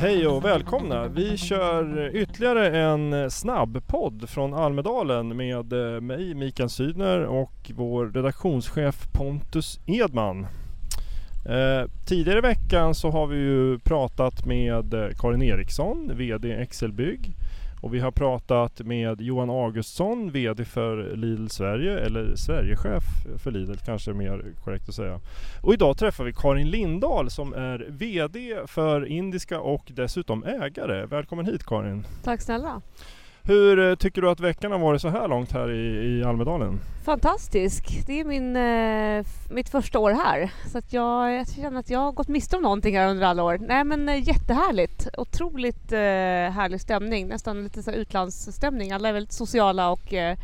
Hej och välkomna! Vi kör ytterligare en snabbpodd från Almedalen med eh, mig Mikael Sydner och vår redaktionschef Pontus Edman. Eh, tidigare i veckan så har vi ju pratat med eh, Karin Eriksson, VD Excelbygg. Och vi har pratat med Johan Augustsson, VD för Lidl Sverige, eller Sverigechef för Lidl kanske är mer korrekt att säga. Och idag träffar vi Karin Lindahl som är VD för Indiska och dessutom ägare. Välkommen hit Karin! Tack snälla! Hur eh, tycker du att veckan har varit så här långt här i, i Almedalen? Fantastisk! Det är min, eh, mitt första år här så att jag, jag känner att jag har gått miste om någonting här under alla år. Nej men eh, jättehärligt! Otroligt eh, härlig stämning, nästan lite så utlandsstämning. Alla är väldigt sociala och eh,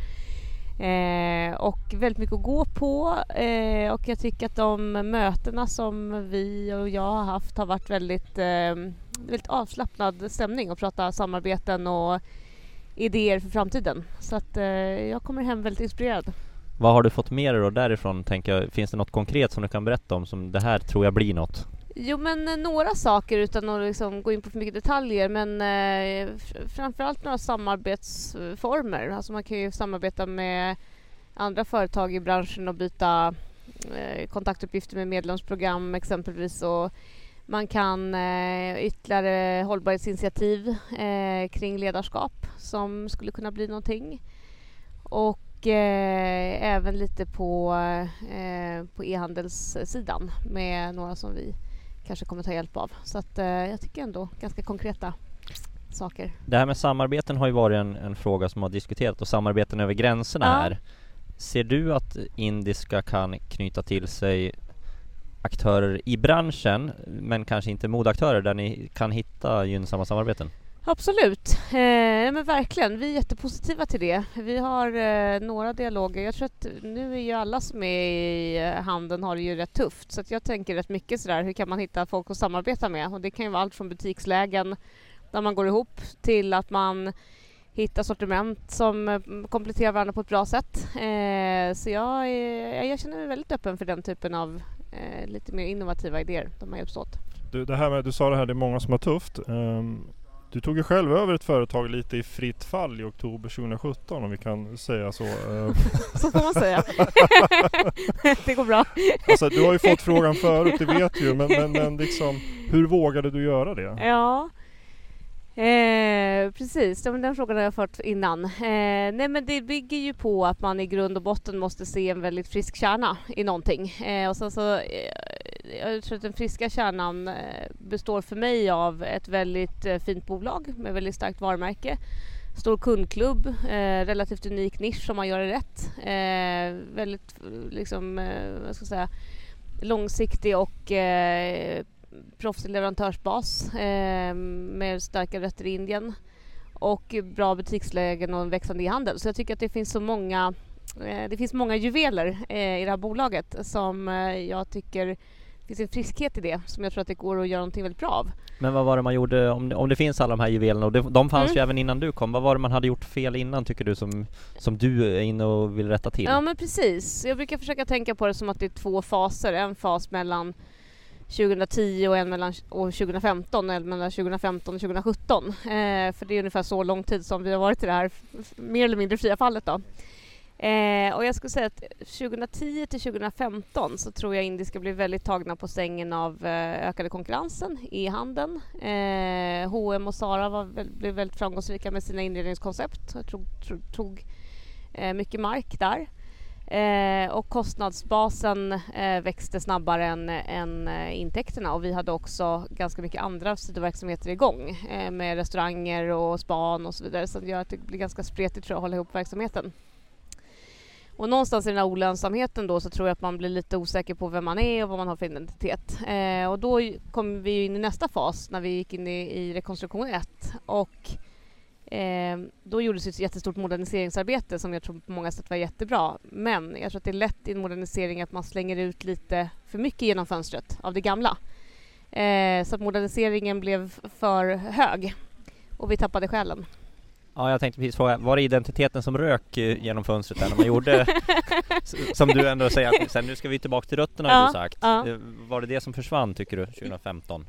Eh, och väldigt mycket att gå på eh, och jag tycker att de mötena som vi och jag har haft har varit väldigt, eh, väldigt avslappnad stämning och prata samarbeten och idéer för framtiden. Så att eh, jag kommer hem väldigt inspirerad. Vad har du fått med dig då därifrån, tänker jag? Finns det något konkret som du kan berätta om som det här tror jag blir något? Jo men eh, några saker utan att liksom gå in på för mycket detaljer men eh, framförallt några samarbetsformer. Alltså man kan ju samarbeta med andra företag i branschen och byta eh, kontaktuppgifter med medlemsprogram exempelvis och man kan eh, ytterligare hållbarhetsinitiativ eh, kring ledarskap som skulle kunna bli någonting. Och eh, även lite på, eh, på e-handelssidan med några som vi kanske kommer ta hjälp av. Så att, eh, jag tycker ändå ganska konkreta saker. Det här med samarbeten har ju varit en, en fråga som har diskuterats och samarbeten över gränserna Ja. här. Ser du att Indiska kan knyta till sig aktörer i branschen men kanske inte modeaktörer där ni kan hitta gynnsamma samarbeten? Absolut, eh, men verkligen. Vi är jättepositiva till det. Vi har eh, några dialoger. Jag tror att nu är ju alla som är i eh, handeln har det ju rätt tufft så att jag tänker rätt mycket sådär hur kan man hitta folk att samarbeta med och det kan ju vara allt från butikslägen där man går ihop till att man hittar sortiment som eh, kompletterar varandra på ett bra sätt. Eh, så jag, är, jag känner mig väldigt öppen för den typen av eh, lite mer innovativa idéer där man hjälps åt. Du, det här med, du sa det här, det är många som har tufft. Ehm, du tog ju själv över ett företag lite i fritt fall i oktober 2017 om vi kan säga så. Ehm, Så får man säga. det går bra. Alltså, du har ju fått frågan förut, det vet du ju. Men, men, men liksom, hur vågade du göra det? Ja. Eh, precis, den frågan har jag fått innan. Eh, nej men det bygger ju på att man i grund och botten måste se en väldigt frisk kärna i någonting. Eh, och sen så, eh, jag tror att den friska kärnan eh, består för mig av ett väldigt eh, fint bolag med väldigt starkt varumärke. Stor kundklubb, eh, relativt unik nisch om man gör det rätt. Eh, väldigt liksom, eh, vad ska jag säga, långsiktig och eh, proffsig leverantörsbas eh, med starka rötter i Indien och bra butikslägen och en växande e-handel. Så jag tycker att det finns så många eh, det finns många juveler eh, i det här bolaget som eh, jag tycker det finns en friskhet i det som jag tror att det går att göra någonting väldigt bra av. Men vad var det man gjorde, om det, om det finns alla de här juvelerna och det, de fanns Mm. ju även innan du kom, vad var det man hade gjort fel innan tycker du som, som du är inne och vill rätta till? Ja men precis. Jag brukar försöka tänka på det som att det är två faser. En fas mellan 2010 och en mellan och 2015 eller mellan 2015 och 2017. Eh, för det är ungefär så lång tid som vi har varit i det här mer eller mindre fria fallet då. Eh, och jag skulle säga att 2010 till 2015 så tror jag Indiska blev väldigt tagna på sängen av eh, ökade konkurrensen e-handeln. Eh, H&M och Zara var, blev väldigt framgångsrika med sina inredningskoncept. Jag tog, tog, tog eh, mycket mark där. Eh, och kostnadsbasen eh, växte snabbare än, än eh, intäkterna och vi hade också ganska mycket andra sidoverksamheter igång eh, med restauranger och span och så vidare så det gör att det blir ganska spretigt tror jag, att hålla ihop verksamheten. Och någonstans i den här olönsamheten då så tror jag att man blir lite osäker på vem man är och vad man har för identitet. Eh, och då kommer kom vi ju in i nästa fas när vi gick in i, i rekonstruktion 1 och eh, då gjordes ett jättestort moderniseringsarbete som jag tror på många sätt var jättebra. Men jag tror att det är lätt i en modernisering att man slänger ut lite för mycket genom fönstret av det gamla. Eh, så att moderniseringen blev för hög och vi tappade själen. Ja, jag tänkte precis fråga, var det identiteten som rök eh, genom fönstret där när man gjorde, som du ändå säger att sen nu ska vi tillbaka till rötterna har Ja, du sagt. ja. Eh, Var det det som försvann tycker du, 2015?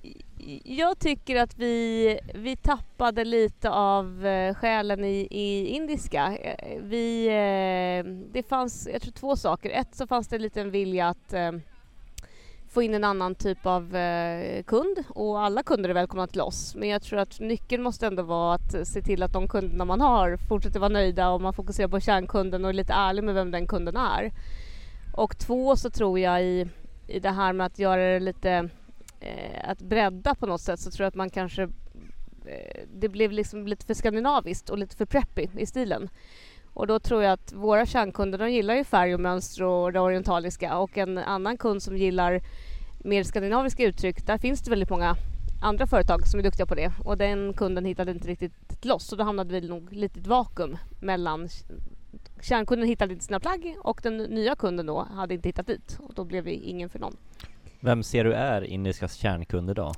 Jag tycker att vi, vi tappade lite av eh, själen i, i indiska. Vi, det fanns, jag tror två saker. Ett så fanns det lite en vilja att få in en annan typ av eh, kund och alla kunder är välkomna till oss. Men jag tror att nyckeln måste ändå vara att se till att de kunderna man har fortsätter vara nöjda och man fokuserar på kärnkunden och är lite ärlig med vem den kunden är. Och två så tror jag i, i det här med att göra det lite eh, att bredda på något sätt så tror jag att man kanske eh, det blev liksom lite för skandinaviskt och lite för preppy i stilen. Och då tror jag att våra kärnkunder de gillar ju färg och mönster och det orientaliska och en annan kund som gillar mer skandinaviska uttryck, där finns det väldigt många andra företag som är duktiga på det och den kunden hittade inte riktigt loss och då hamnade vi nog lite i ett vakuum mellan kärnkunden hittade inte sina plagg och den nya kunden då hade inte hittat dit och då blev vi ingen för någon. Vem ser du är Indiskas kärnkund idag?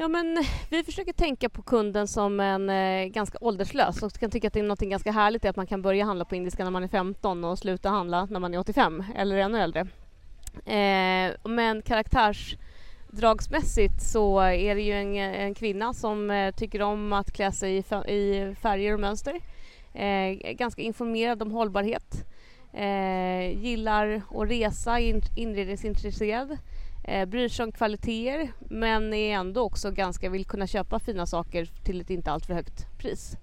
Ja men vi försöker tänka på kunden som en eh, ganska ålderslös och kan tycka att det är något ganska härligt att man kan börja handla på indiska när man är 15 och sluta handla när man är 85 eller ännu äldre. Eh, men karaktärsdragsmässigt så är det ju en, en kvinna som eh, tycker om att klä sig i, i färger och mönster. Eh, ganska informerad om hållbarhet. Eh, gillar att resa, in, inredningsintresserad. Eh, bryr sig om kvaliteter men är ändå också ganska vill kunna köpa fina saker till ett inte alltför högt pris.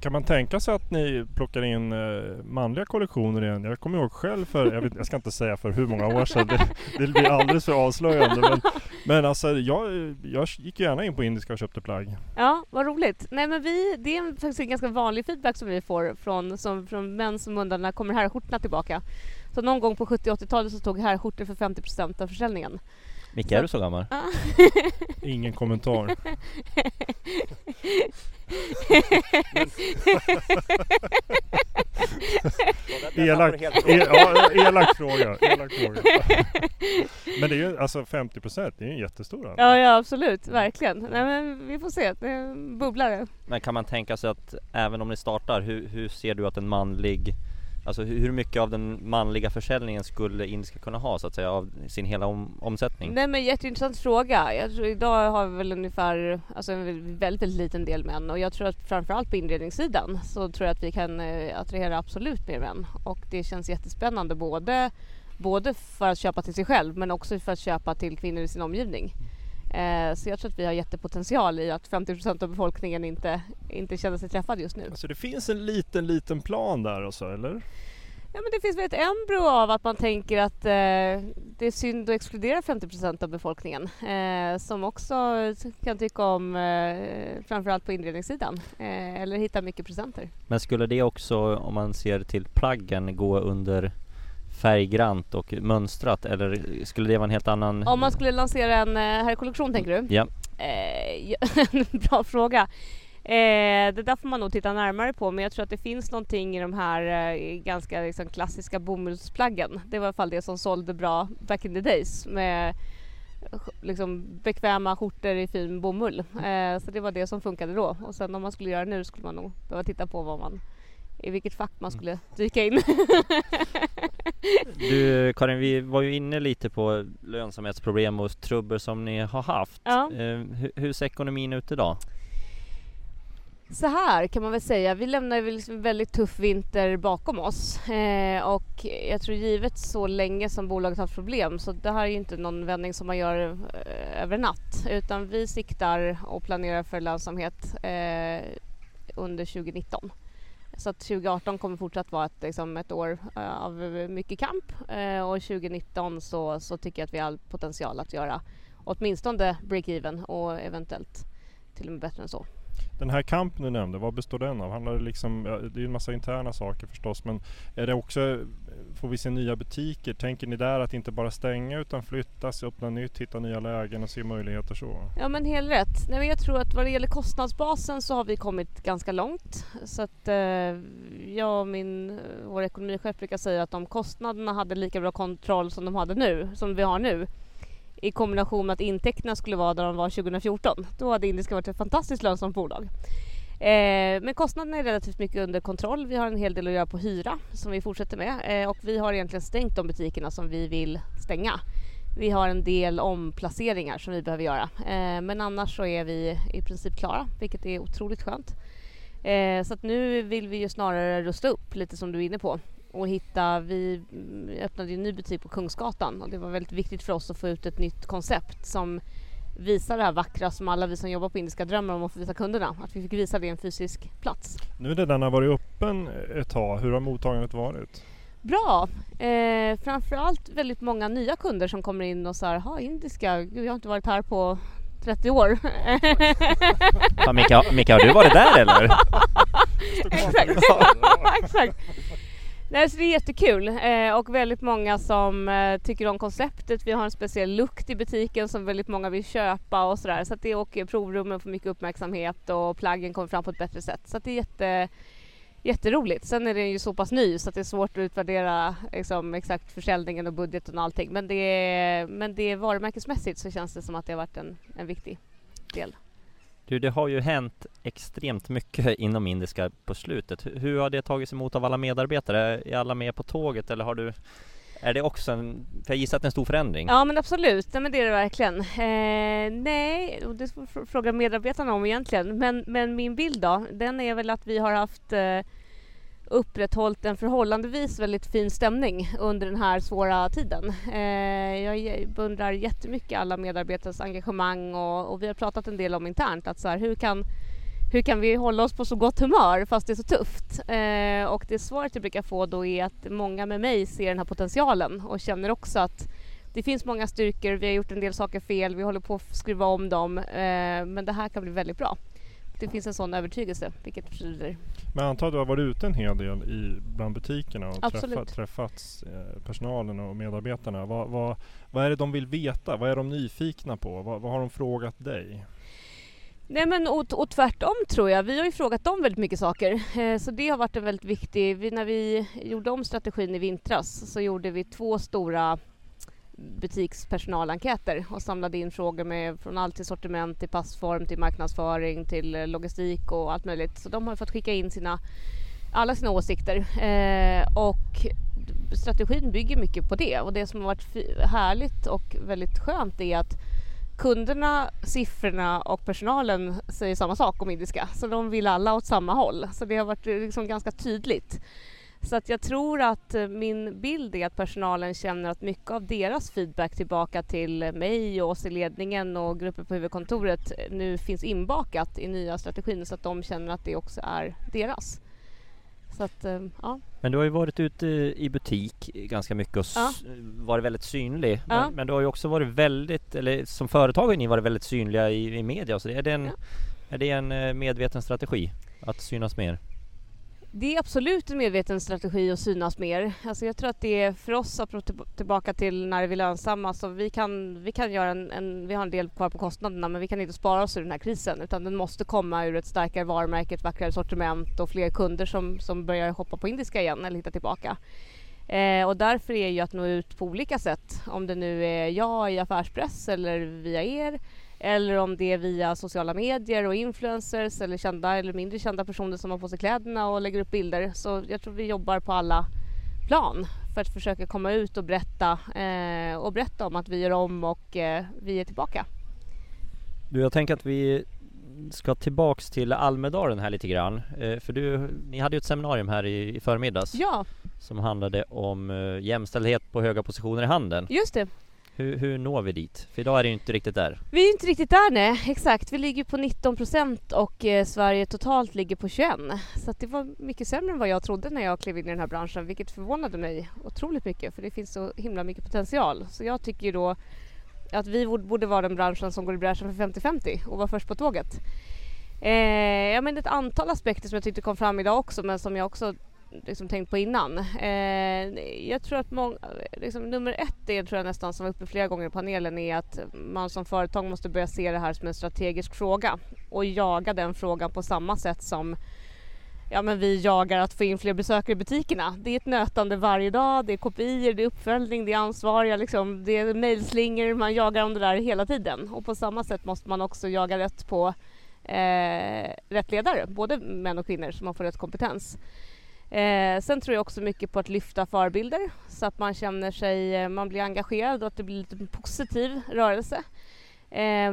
Kan man tänka sig att ni plockar in eh, manliga kollektioner igen? Jag kommer ihåg själv för, jag, vet, jag ska inte säga för hur många år sedan, det, det blir alldeles för avslöjande. Men, men alltså jag, jag gick gärna in på indiska och köpte plagg. Ja, vad roligt. Nej men vi, det är faktiskt en ganska vanlig feedback som vi får från, som, från män som undrar när kommer herrskjortorna tillbaka. Så någon gång på 70 80-talet så tog herrskjortor för 50% av försäljningen. Micke, är du så gammal? Ingen kommentar. Elak, e, ja, elak fråga. Elak fråga. Men det är ju alltså 50% det är ju en jättestor andel. Ja, ja absolut, verkligen. Nej men vi får se, det bubblare. Men kan man tänka sig att även om ni startar, hur, hur ser du att en manlig Alltså hur mycket av den manliga försäljningen skulle Indiska kunna ha så att säga av sin hela om, omsättning? Nej men jätteintressant fråga. Jag tror idag har vi väl ungefär alltså en väldigt, väldigt liten del män och jag tror att framförallt på inredningssidan så tror jag att vi kan eh, attrahera absolut mer män och det känns jättespännande både, både för att köpa till sig själv men också för att köpa till kvinnor i sin omgivning. Eh, så jag tror att vi har jättepotential i att 50% av befolkningen inte, inte känner sig träffad just nu. Så det finns en liten, liten plan där och så eller? Ja, men det finns väl ett embryo av att man tänker att eh, det är synd att exkludera 50% av befolkningen eh, som också kan tycka om eh, framförallt på inredningssidan eh, eller hitta mycket presenter. Men skulle det också, om man ser till plaggen, gå under färggrant och mönstrat eller skulle det vara en helt annan? Om man skulle lansera en eh, herrkollektion tänker du? Ja, Eh, bra fråga. Eh, det där får man nog titta närmare på men jag tror att det finns någonting i de här eh, ganska liksom, klassiska bomullsplaggen. Det var i alla fall det som sålde bra back in the days med eh, liksom, bekväma skjortor i fin bomull. Eh, så det var det som funkade då och sen om man skulle göra nu skulle man nog behöva titta på vad man i vilket fack man skulle dyka in. du Karin, vi var ju inne lite på lönsamhetsproblem och trubbel som ni har haft. Ja. Eh, hur, hur ser ekonomin ut idag? Så här kan man väl säga, vi lämnar väl liksom en väldigt tuff vinter bakom oss eh, och jag tror givet så länge som bolaget haft problem så det här är ju inte någon vändning som man gör eh, över en natt utan vi siktar och planerar för lönsamhet eh, under 2019. Så att 2018 kommer fortsatt vara ett, liksom, ett år uh, av mycket kamp uh, och 2019 så, så tycker jag att vi har potential att göra åtminstone break-even och eventuellt till och med bättre än så. Den här kampen du nämnde, vad består den av? Handlar det liksom, det är ju en massa interna saker förstås men är det också, får vi se nya butiker? Tänker ni där att inte bara stänga utan flytta, flyttas, öppna nytt, hitta nya lägen och se möjligheter så? Ja men helt rätt. Nej, men jag tror att vad det gäller kostnadsbasen så har vi kommit ganska långt. Så att eh, jag och min, vår ekonomichef brukar säga att om kostnaderna hade lika bra kontroll som de hade nu, som vi har nu i kombination med att intäkterna skulle vara där de var 2014 då hade Indiska varit ett fantastiskt lönsamt bolag. Eh, men kostnaderna är relativt mycket under kontroll. Vi har en hel del att göra på hyra som vi fortsätter med eh, och vi har egentligen stängt de butikerna som vi vill stänga. Vi har en del omplaceringar som vi behöver göra eh, men annars så är vi i princip klara vilket är otroligt skönt. Eh, så att nu vill vi ju snarare rusta upp lite som du är inne på och hitta, vi öppnade en ny butik på Kungsgatan och det var väldigt viktigt för oss att få ut ett nytt koncept som visar det här vackra som alla vi som jobbar på Indiska drömmer om att få visa kunderna. Att vi fick visa det i en fysisk plats. Nu när den har varit öppen ett tag, hur har mottagandet varit? Bra! Eh, framförallt väldigt många nya kunder som kommer in och säger, ha indiska, Gud, jag har inte varit här på 30 år. Ja, Mika, Mika, har du varit där eller? Exakt. Exakt. Nej, så det är jättekul eh, och väldigt många som eh, tycker om konceptet. Vi har en speciell lukt i butiken som väldigt många vill köpa och sådär. Så att det och provrummen får mycket uppmärksamhet och plaggen kommer fram på ett bättre sätt. Så att det är jätte, jätteroligt. Sen är den ju så pass ny så att det är svårt att utvärdera liksom, exakt försäljningen och budgeten och allting. Men det, är, men det är varumärkesmässigt så känns det som att det har varit en, en viktig del. Du, det har ju hänt extremt mycket inom Indiska på slutet. Hur- har det tagits emot av alla medarbetare? Är alla med på tåget eller har du är det också en, för jag gissar att det är en stor förändring? Ja men absolut, nej, men det är det verkligen. Eh, nej, det får fråga medarbetarna om egentligen. Men, men min bild då, den är väl att vi har haft eh, upprätthållit en förhållandevis väldigt fin stämning under den här svåra tiden. Eh, jag beundrar jättemycket alla medarbetares engagemang och, och vi har pratat en del om internt att så här, hur kan hur kan vi hålla oss på så gott humör fast det är så tufft? Eh, och det svaret jag brukar få då är att många med mig ser den här potentialen och känner också att det finns många styrkor, vi har gjort en del saker fel, vi håller på att skruva om dem eh, men det här kan bli väldigt bra. Det finns en sån övertygelse vilket betyder Men jag antar att du har varit ute en hel del i, bland butikerna och träffat, träffats eh, personalen och medarbetarna. Vad, vad, vad är det de vill veta? Vad är de nyfikna på? Vad, vad har de frågat dig? Nej men och, och tvärtom tror jag. Vi har ju frågat dem väldigt mycket saker. Eh, så det har varit en väldigt viktig... Vi, när vi gjorde om strategin i vintras så gjorde vi två stora butikspersonalenkäter och samlade in frågor med, från allt till sortiment till passform till marknadsföring till eh, logistik och allt möjligt. Så de har fått skicka in sina, alla sina åsikter. Eh, och strategin bygger mycket på det och det som har varit härligt och väldigt skönt är att kunderna, siffrorna och personalen säger samma sak om indiska. Så de vill alla åt samma håll. Så det har varit eh, liksom ganska tydligt. Så att jag tror att eh, min bild är att personalen känner att mycket av deras feedback tillbaka till mig och oss i ledningen och grupper på huvudkontoret eh, nu finns inbakat i nya strategin så att de känner att det också är deras. Så att, eh, ja. Men du har ju varit ute i butik ganska mycket och s- varit väldigt synlig. Ja. Men, men du har ju också varit väldigt, eller som företag har ni varit väldigt synliga i, i media. Så är det en, Ja. är det en medveten strategi att synas mer? Det är absolut en medveten strategi att synas mer. Alltså jag tror att det är för oss att tillbaka till när vi är lönsamma. Så vi, kan, vi, kan göra en, en, vi har en del kvar på kostnaderna men vi kan inte spara oss ur den här krisen utan den måste komma ur ett starkare varumärke, ett vackrare sortiment och fler kunder som, som börjar hoppa på indiska igen eller hitta tillbaka. Eh, och därför är ju att nå ut på olika sätt. Om det nu är jag i affärspress eller via er eller om det är via sociala medier och influencers eller kända eller mindre kända personer som har på sig kläderna och lägger upp bilder. Så jag tror vi jobbar på alla plan för att försöka komma ut och berätta eh, och berätta om att vi gör om och eh, vi är tillbaka. Du, jag tänker att vi ska tillbaks till Almedalen här lite grann. Eh, för du, ni hade ju ett seminarium här i, i förmiddags Ja, som handlade om eh, jämställdhet på höga positioner i handeln. just det. Hur, hur når vi dit? För idag är det ju inte riktigt där. Vi är ju inte riktigt där nej, exakt. Vi ligger på 19 procent och eh, Sverige totalt ligger på 21. Så att det var mycket sämre än vad jag trodde när jag klev in i den här branschen, vilket förvånade mig otroligt mycket för det finns så himla mycket potential. Så jag tycker ju då att vi borde- borde vara den branschen som går i bräschen för 50-50 och vara först på tåget. Eh, ja, men ett antal aspekter som jag tyckte kom fram idag också men som jag också liksom tänkt på innan. Eh, jag tror att många, liksom, nummer ett är tror jag nästan som var uppe flera gånger i panelen är att man som företag måste börja se det här som en strategisk fråga och jaga den frågan på samma sätt som ja, men vi jagar att få in fler besökare i butikerna. Det är ett nötande varje dag, det är kopior, det är uppföljning, det är ansvariga, liksom, det är mejlslingor, man jagar om det där hela tiden. Och på samma sätt måste man också jaga rätt på eh, rätt ledare, både män och kvinnor, så man får rätt kompetens. Eh, sen tror jag också mycket på att lyfta förebilder så att man känner sig, eh, man blir engagerad och att det blir lite en positiv rörelse. Eh,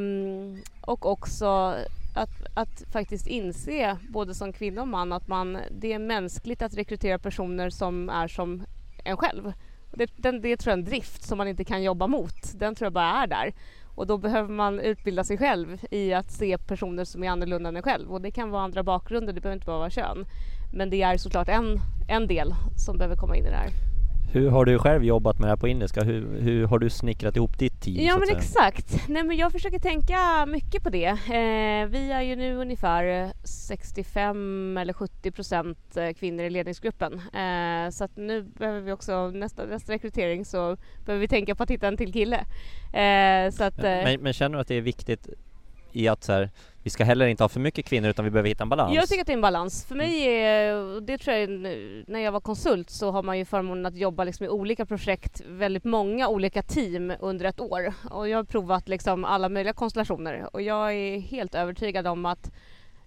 och också att, att faktiskt inse, både som kvinna och man, att man, det är mänskligt att rekrytera personer som är som en själv. Det, den, det tror jag är en drift som man inte kan jobba mot. Den tror jag bara är där. Och då behöver man utbilda sig själv i att se personer som är annorlunda än en själv. Och det kan vara andra bakgrunder, det behöver inte bara vara kön. Men det är såklart en, en del som behöver komma in i det här. Hur har du själv jobbat med det här på indiska? Hur, hur har du snickrat ihop ditt team? Ja men exakt. Nej men jag försöker tänka mycket på det. Eh, vi är ju nu ungefär 65 eller 70 procent eh, kvinnor i ledningsgruppen. Eh, så att nu behöver vi också nästa, nästa rekrytering så behöver vi tänka på att hitta en till kille. Eh, så att, men, eh, men, känner du att det är viktigt i att så här, vi ska heller inte ha för mycket kvinnor utan vi behöver hitta en balans. Jag tycker att det är en balans. För mig är, det tror jag, när jag var konsult så har man ju förmånen att jobba liksom i olika projekt, väldigt många olika team under ett år. Och jag har provat liksom alla möjliga konstellationer och jag är helt övertygad om att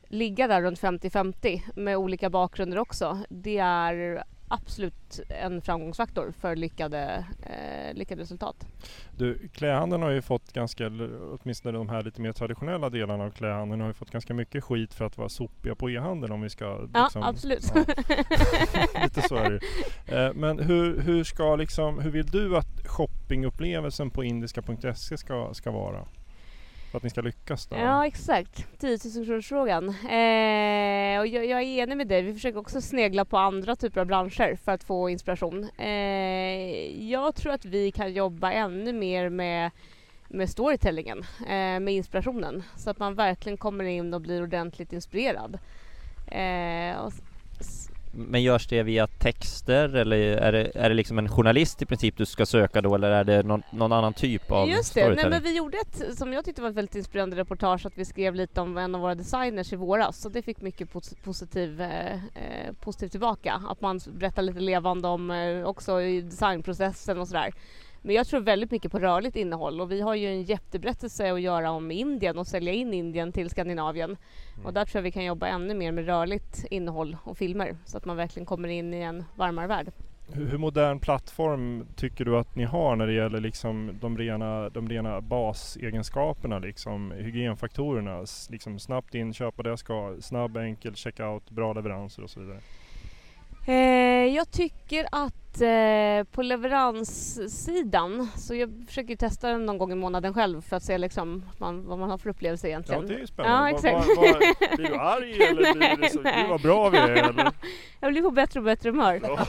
ligga där runt 50-50 med olika bakgrunder också, det är absolut en framgångsfaktor för lyckade, eh, lyckade resultat. Du, klähandeln har ju fått ganska, åtminstone de här lite mer traditionella delarna av klähandeln har ju fått ganska mycket skit för att vara sopiga på e-handeln om vi ska... Liksom, ja, absolut. Ja. lite så är det. Eh, men hur, hur ska liksom, hur vill du att shoppingupplevelsen på indiska.se ska, ska vara? För att ni ska lyckas? Då? Ja exakt, 10 000 frågan. Eh, och jag, jag, är enig med dig, vi försöker också snegla på andra typer av branscher för att få inspiration. Eh, jag tror att vi kan jobba ännu mer med med storytellingen, eh, med inspirationen så att man verkligen kommer in och blir ordentligt inspirerad. Eh, och men görs det via texter eller är det, är det liksom en journalist i princip du ska söka då eller är det någon, någon annan typ av Just det, Nej, men vi gjorde ett som jag tyckte var ett väldigt inspirerande reportage att vi skrev lite om en av våra designers i våras så det fick mycket pos positiv, eh, eh, positiv tillbaka. Att man berättar lite levande om eh, också i designprocessen och sådär. Men jag tror väldigt mycket på rörligt innehåll och vi har ju en jätteberättelse att göra om Indien och sälja in Indien till Skandinavien. Mm. Och där tror jag vi kan jobba ännu mer med rörligt innehåll och filmer så att man verkligen kommer in i en varmare värld. Hur modern plattform tycker du att ni har när det gäller liksom de, rena, de rena basegenskaperna, liksom hygienfaktorerna? Liksom snabbt in, köpa det jag ska, snabb, enkel checkout, bra leveranser och så vidare. Eh, jag tycker att eh, på leveranssidan, så jag försöker testa den någon gång i månaden själv för att se liksom man, vad man har för upplevelse egentligen. Ja det är ju spännande. Ja, exakt. Var, var, blir du arg eller blir det så, gud vad bra vi är eller? Jag blir på bättre och bättre humör.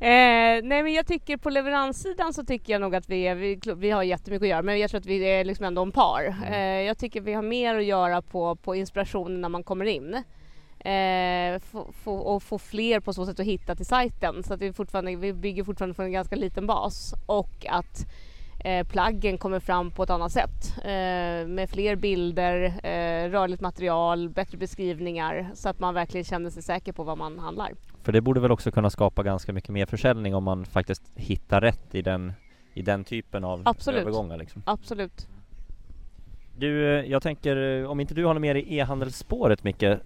Eh, nej men jag tycker på leveranssidan så tycker jag nog att vi, är, vi, vi har jättemycket att göra men jag tror att vi är liksom ändå en par. Mm. Eh, jag tycker vi har mer att göra på, på inspirationen när man kommer in eh, få, få, och få fler på så sätt att hitta till sajten. Så att vi, fortfarande, vi bygger fortfarande från en ganska liten bas och att eh, plaggen kommer fram på ett annat sätt eh, med fler bilder, eh, rörligt material, bättre beskrivningar så att man verkligen känner sig säker på vad man handlar. För det borde väl också kunna skapa ganska mycket mer försäljning om man faktiskt hittar rätt i den, i den typen av Absolut. övergångar? Liksom. Absolut. Du, eh, jag tänker, eh, om inte du har något mer i e-handelsspåret Micke, Nej.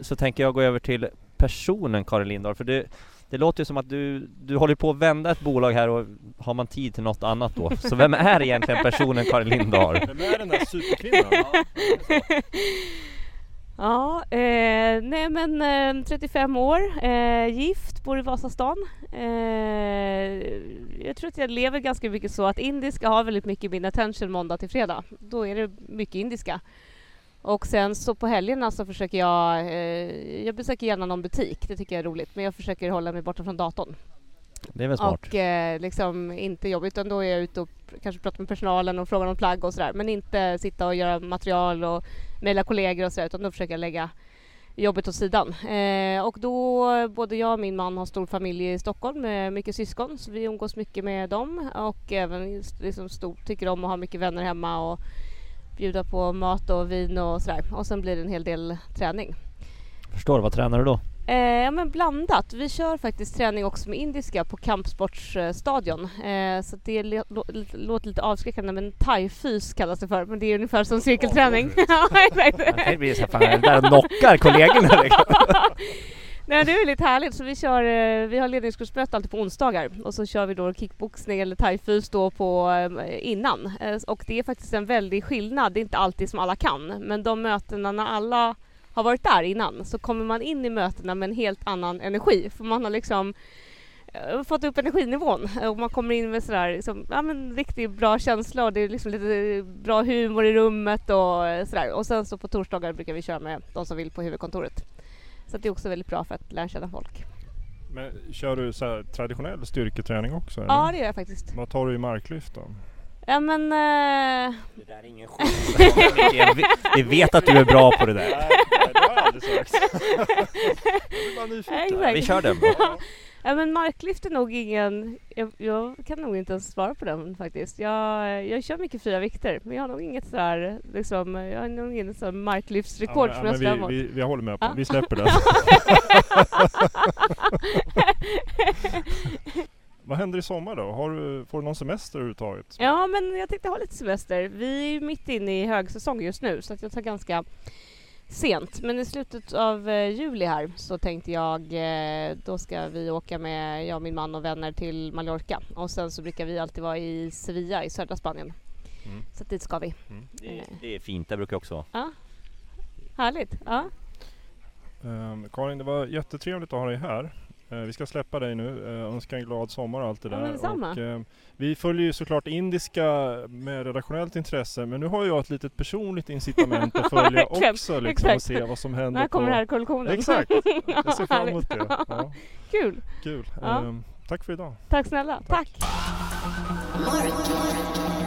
så tänker jag gå över till personen Karin Lindahl, för det, det låter ju som att du, du håller på att vända ett bolag här och har man tid till något annat då? Så vem är egentligen personen Karin Lindahl? Vem är den där superkvinnan? Ja, eh, nej men eh, 35 år, eh, gift, bor i Vasastan. Eh, jag tror att jag lever ganska mycket så att indiska har väldigt mycket min attention måndag till fredag. Då är det mycket indiska. Och sen så på helgerna så försöker jag, eh, jag besöker gärna någon butik, det tycker jag är roligt, men jag försöker hålla mig borta från datorn. Det är väl smart. Och eh, liksom inte jobbigt, utan då är jag ute och kanske pratar med personalen och frågar om plagg och sådär. Men inte sitta och göra material och mejla kollegor och sådär, utan då försöker jag lägga jobbet åt sidan. Eh, och då, både jag och min man har stor familj i Stockholm med mycket syskon, så vi umgås mycket med dem och även liksom stor, tycker om att ha mycket vänner hemma och bjuda på mat och vin och sådär. Och sen blir det en hel del träning. Förstår, vad tränar du då? Eh, ja men blandat. Vi kör faktiskt träning också med indiska på kampsportsstadion. Eh, så det lå- lå- låter lite avskräckande men thai-fys kallas det för. Men det är ungefär som cirkelträning. ja exakt. Man kan ju bli så fan, det där knockar kollegorna liksom. Nej det är väldigt härligt. Så vi, kör, eh, vi har ledningskursmöte alltid på onsdagar och så kör vi då kickboxning eller thai-fys då på eh, innan. Eh, och det är faktiskt en väldig skillnad. Det är inte alltid som alla kan. Men de mötena när alla har varit där innan så kommer man in i mötena med en helt annan energi. För man har liksom eh, fått upp energinivån och man kommer in med sådär liksom, ja men riktigt bra känsla och det är liksom lite bra humor i rummet och eh, sådär. Och sen så på torsdagar brukar vi köra med de som vill på huvudkontoret. Så det är också väldigt bra för att lära känna folk. Men kör du så traditionell styrketräning också? Eller? Ja det gör jag faktiskt. Vad tar du i marklyft då? Ja men... Eh, Det där är ingen skit. Vi vet att du är bra på det där. Nej, det har jag aldrig sagt. Exakt. Vi kör den. ja men marklyft är nog ingen... Jag, jag kan nog inte ens svara på den faktiskt. Jag, jag kör mycket fria vikter men jag har nog inget sådär liksom... Jag har nog ingen sån marklyftsrekord Ja, som men jag ska vi, mot. vi, vi håller med på Ja. Vi släpper det. Vad händer i sommar då? Har du, får du någon semester överhuvudtaget? Ja men jag tänkte ha lite semester. Vi är mitt inne i högsäsong just nu så att jag tar ganska sent. Men i slutet av eh, juli här så tänkte jag eh, då ska vi åka med jag och min man och vänner till Mallorca. Och sen så brukar vi alltid vara i Sevilla i södra Spanien. Mm. Så dit ska vi. Det, det är fint, det brukar jag också vara. Ja. Härligt. Ja. Ehm, Karin, det var jättetrevligt att ha dig här. Eh, vi ska släppa dig nu. Uh, önska en glad sommar och allt det Ja, där. detsamma. och, ehm, vi följer ju såklart indiska med redaktionellt intresse men nu har jag ett litet personligt incitament att följa också liksom, och se vad som händer. När kommer på... den här kollektionen? Exakt! Jag ser fram emot det. Ja, Kul! kul. Ja. Ehm, tack för idag. Tack snälla. Tack. Mark.